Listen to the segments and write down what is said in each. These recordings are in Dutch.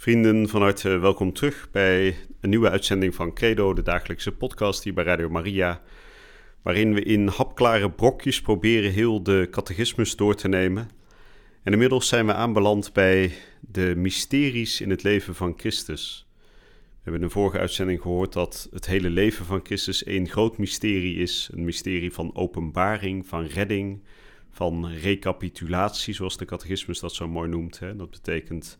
Vrienden, van harte welkom terug bij een nieuwe uitzending van Credo, de dagelijkse podcast hier bij Radio Maria, waarin we in hapklare brokjes proberen heel de catechismus door te nemen. En inmiddels zijn we aanbeland bij de mysteries in het leven van Christus. We hebben in de vorige uitzending gehoord dat het hele leven van Christus één groot mysterie is. Een mysterie van openbaring, van redding, van recapitulatie, zoals de catechismus dat zo mooi noemt. Hè. Dat betekent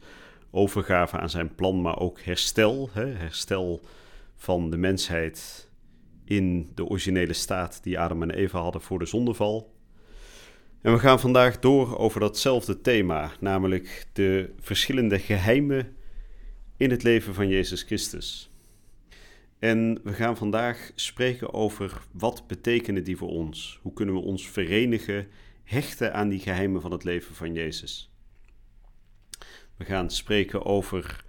overgave aan zijn plan, maar ook herstel. Hè? Herstel van de mensheid in de originele staat die Adam en Eva hadden voor de zondeval. En we gaan vandaag door over datzelfde thema, namelijk de verschillende geheimen in het leven van Jezus Christus. En we gaan vandaag spreken over wat betekenen die voor ons? Hoe kunnen we ons verenigen, hechten aan die geheimen van het leven van Jezus? We gaan spreken over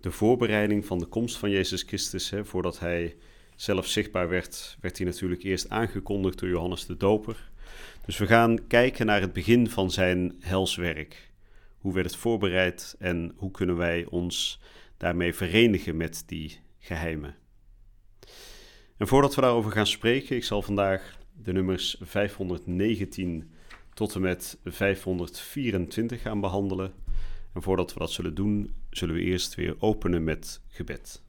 de voorbereiding van de komst van Jezus Christus. Hè. Voordat hij zelf zichtbaar werd, werd hij natuurlijk eerst aangekondigd door Johannes de Doper. Dus we gaan kijken naar het begin van zijn helswerk. Hoe werd het voorbereid en hoe kunnen wij ons daarmee verenigen met die geheimen? En voordat we daarover gaan spreken, ik zal vandaag de nummers 519 tot en met 524 gaan behandelen. En voordat we dat zullen doen, zullen we eerst weer openen met gebed.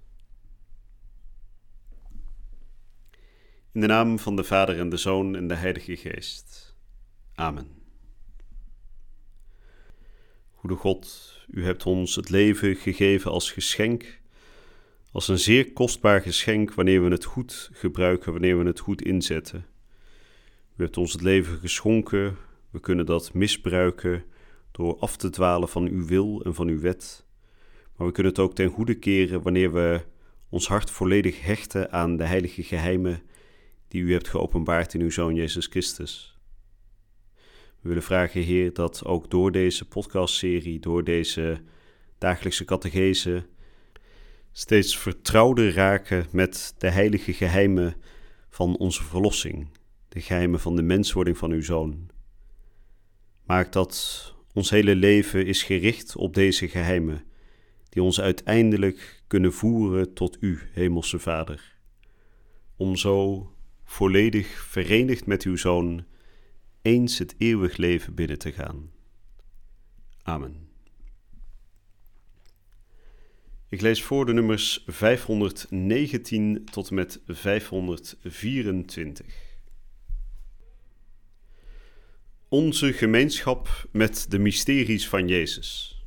In de naam van de Vader en de Zoon en de Heilige Geest. Amen. Goede God, u hebt ons het leven gegeven als geschenk, als een zeer kostbaar geschenk wanneer we het goed gebruiken, wanneer we het goed inzetten. U hebt ons het leven geschonken, we kunnen dat misbruiken door af te dwalen van uw wil en van uw wet. Maar we kunnen het ook ten goede keren wanneer we ons hart volledig hechten aan de heilige geheimen die u hebt geopenbaard in uw Zoon Jezus Christus. We willen vragen, Heer, dat ook door deze podcastserie, door deze dagelijkse catechese, steeds vertrouwder raken met de heilige geheimen van onze verlossing, de geheimen van de menswording van uw Zoon. Maak dat ons hele leven is gericht op deze geheimen, die ons uiteindelijk kunnen voeren tot U, Hemelse Vader. Om zo volledig verenigd met uw Zoon eens het eeuwig leven binnen te gaan. Amen. Ik lees voor de nummers 519 tot en met 524. Onze gemeenschap met de mysteries van Jezus.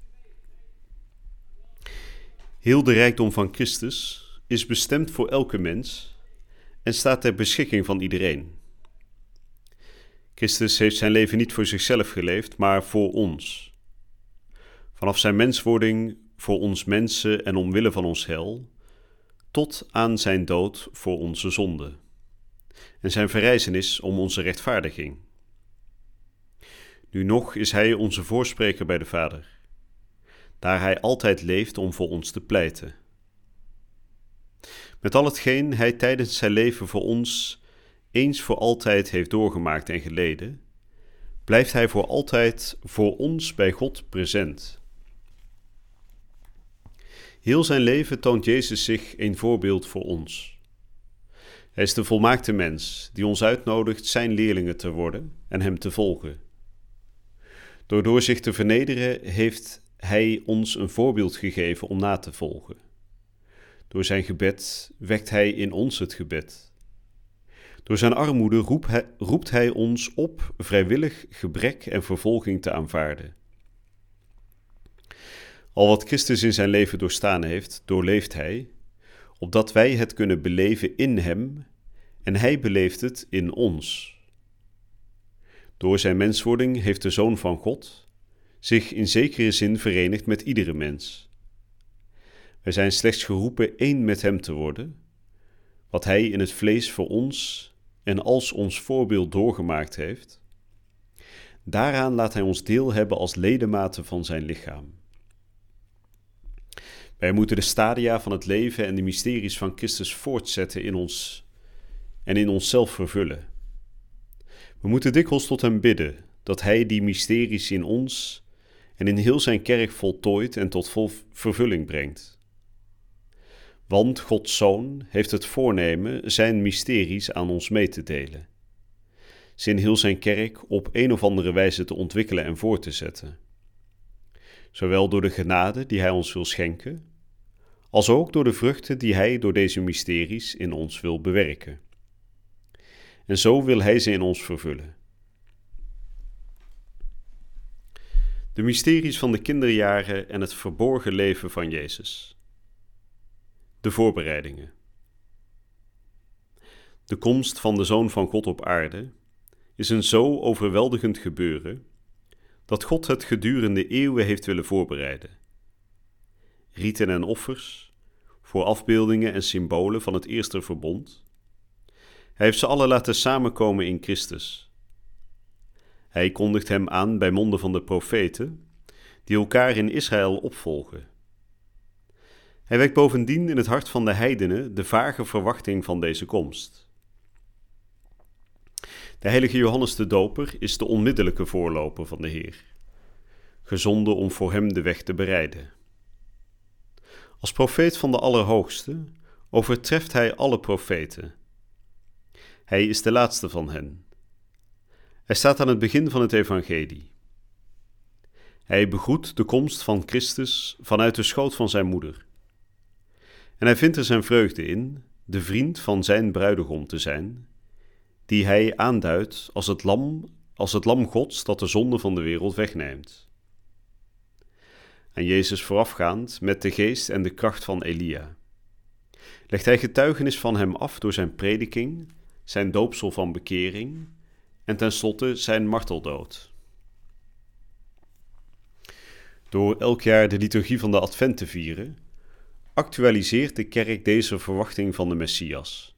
Heel de rijkdom van Christus is bestemd voor elke mens en staat ter beschikking van iedereen. Christus heeft zijn leven niet voor zichzelf geleefd, maar voor ons. Vanaf zijn menswording voor ons mensen en omwille van ons hel, tot aan zijn dood voor onze zonde. En zijn verrijzenis om onze rechtvaardiging. Nu nog is Hij onze voorspreker bij de Vader, daar Hij altijd leeft om voor ons te pleiten. Met al hetgeen Hij tijdens zijn leven voor ons eens voor altijd heeft doorgemaakt en geleden, blijft Hij voor altijd voor ons bij God present. Heel zijn leven toont Jezus zich een voorbeeld voor ons. Hij is de volmaakte mens die ons uitnodigt zijn leerlingen te worden en Hem te volgen. Door zich te vernederen heeft Hij ons een voorbeeld gegeven om na te volgen. Door zijn gebed wekt Hij in ons het gebed. Door zijn armoede roep hij, roept Hij ons op vrijwillig gebrek en vervolging te aanvaarden. Al wat Christus in zijn leven doorstaan heeft, doorleeft Hij, opdat wij het kunnen beleven in Hem en Hij beleeft het in ons. Door zijn menswording heeft de Zoon van God zich in zekere zin verenigd met iedere mens. Wij zijn slechts geroepen één met Hem te worden, wat Hij in het vlees voor ons en als ons voorbeeld doorgemaakt heeft. Daaraan laat Hij ons deel hebben als ledematen van Zijn lichaam. Wij moeten de stadia van het leven en de mysteries van Christus voortzetten in ons en in onszelf vervullen. We moeten dikwijls tot Hem bidden dat Hij die mysteries in ons en in heel Zijn kerk voltooit en tot vol vervulling brengt. Want Gods Zoon heeft het voornemen Zijn mysteries aan ons mee te delen, ze in heel Zijn kerk op een of andere wijze te ontwikkelen en voor te zetten. Zowel door de genade die Hij ons wil schenken, als ook door de vruchten die Hij door deze mysteries in ons wil bewerken. En zo wil Hij ze in ons vervullen. De mysteries van de kinderjaren en het verborgen leven van Jezus. De voorbereidingen. De komst van de Zoon van God op aarde is een zo overweldigend gebeuren dat God het gedurende eeuwen heeft willen voorbereiden. Rieten en offers, voor afbeeldingen en symbolen van het eerste verbond. Hij heeft ze alle laten samenkomen in Christus. Hij kondigt hem aan bij monden van de profeten, die elkaar in Israël opvolgen. Hij wekt bovendien in het hart van de heidenen de vage verwachting van deze komst. De heilige Johannes de Doper is de onmiddellijke voorloper van de Heer, gezonden om voor hem de weg te bereiden. Als profeet van de Allerhoogste overtreft hij alle profeten. Hij is de laatste van hen. Hij staat aan het begin van het evangelie. Hij begroet de komst van Christus vanuit de schoot van zijn moeder. En hij vindt er zijn vreugde in de vriend van zijn bruidegom te zijn, die hij aanduidt als het lam, als het lam Gods dat de zonde van de wereld wegneemt. Aan Jezus voorafgaand met de geest en de kracht van Elia. Legt hij getuigenis van hem af door zijn prediking, zijn doopsel van bekering en tenslotte zijn marteldood. Door elk jaar de liturgie van de Advent te vieren, actualiseert de kerk deze verwachting van de Messias.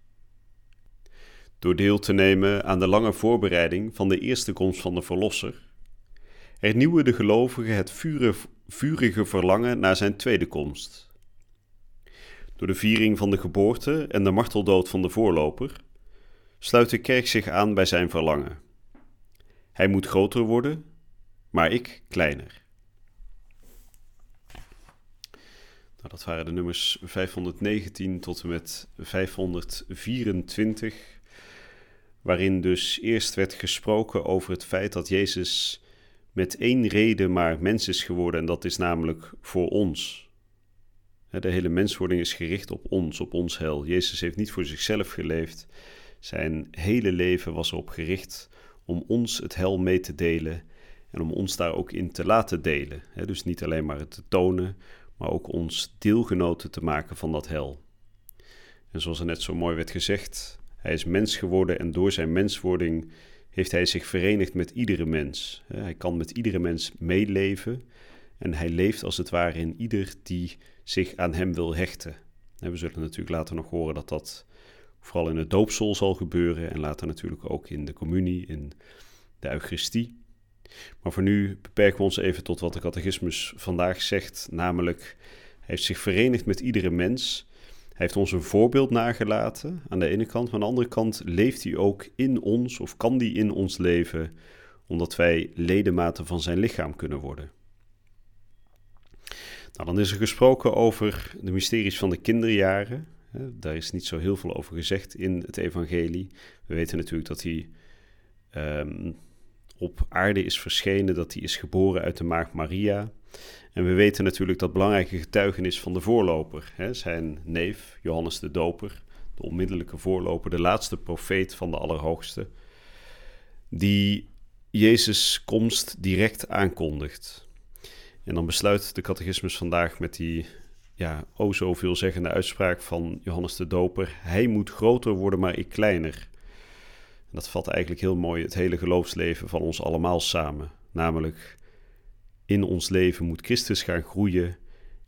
Door deel te nemen aan de lange voorbereiding van de eerste komst van de Verlosser, hernieuwen de gelovigen het vurige verlangen naar zijn tweede komst. Door de viering van de geboorte en de marteldood van de voorloper sluit de kerk zich aan bij zijn verlangen. Hij moet groter worden, maar ik kleiner. Nou, dat waren de nummers 519 tot en met 524, waarin dus eerst werd gesproken over het feit dat Jezus met één reden maar mens is geworden, en dat is namelijk voor ons. De hele menswording is gericht op ons, op ons hel. Jezus heeft niet voor zichzelf geleefd. Zijn hele leven was erop gericht om ons het hel mee te delen en om ons daar ook in te laten delen. Dus niet alleen maar het te tonen, maar ook ons deelgenoten te maken van dat hel. En zoals er net zo mooi werd gezegd, hij is mens geworden en door zijn menswording heeft hij zich verenigd met iedere mens. Hij kan met iedere mens meeleven en hij leeft als het ware in ieder die zich aan hem wil hechten. We zullen natuurlijk later nog horen dat dat vooral in het doopsel zal gebeuren en later natuurlijk ook in de communie, in de Eucharistie. Maar voor nu beperken we ons even tot wat de catechismus vandaag zegt, namelijk hij heeft zich verenigd met iedere mens. Hij heeft ons een voorbeeld nagelaten aan de ene kant, maar aan de andere kant leeft hij ook in ons of kan die in ons leven, omdat wij ledematen van zijn lichaam kunnen worden. Nou, dan is er gesproken over de mysteries van de kinderjaren. Daar is niet zo heel veel over gezegd in het evangelie. We weten natuurlijk dat hij um, op aarde is verschenen, dat hij is geboren uit de maagd Maria. En we weten natuurlijk dat belangrijke getuigenis van de voorloper, hè, zijn neef Johannes de Doper, de onmiddellijke voorloper, de laatste profeet van de Allerhoogste, die Jezus' komst direct aankondigt. En dan besluit de catechismus vandaag met die ja, o zo veelzeggende uitspraak van Johannes de Doper: Hij moet groter worden, maar ik kleiner dat vat eigenlijk heel mooi het hele geloofsleven van ons allemaal samen. Namelijk, in ons leven moet Christus gaan groeien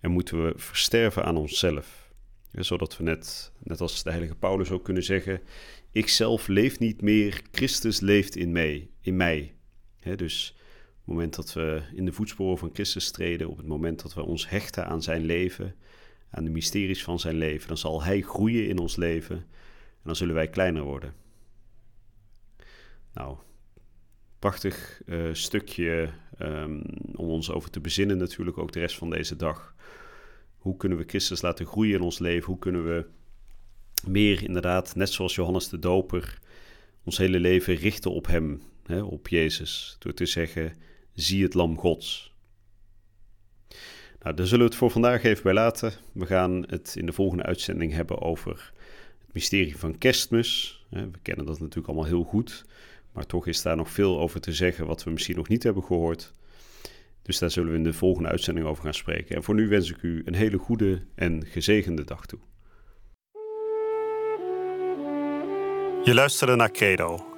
en moeten we versterven aan onszelf. zodat we net, net als de heilige Paulus ook kunnen zeggen, ik zelf leef niet meer, Christus leeft in mij. In mij. dus het moment dat we in de voetsporen van Christus treden, op het moment dat we ons hechten aan zijn leven, aan de mysteries van zijn leven, dan zal hij groeien in ons leven en dan zullen wij kleiner worden. Nou, prachtig uh, stukje um, om ons over te bezinnen natuurlijk ook de rest van deze dag. Hoe kunnen we Christus laten groeien in ons leven? Hoe kunnen we meer inderdaad, net zoals Johannes de Doper, ons hele leven richten op Hem, op Jezus, door te zeggen, zie het lam Gods. Nou, daar zullen we het voor vandaag even bij laten. We gaan het in de volgende uitzending hebben over het mysterie van kerstmis. We kennen dat natuurlijk allemaal heel goed, maar toch is daar nog veel over te zeggen wat we misschien nog niet hebben gehoord. Dus daar zullen we in de volgende uitzending over gaan spreken. En voor nu wens ik u een hele goede en gezegende dag toe. Je luisterde naar Credo,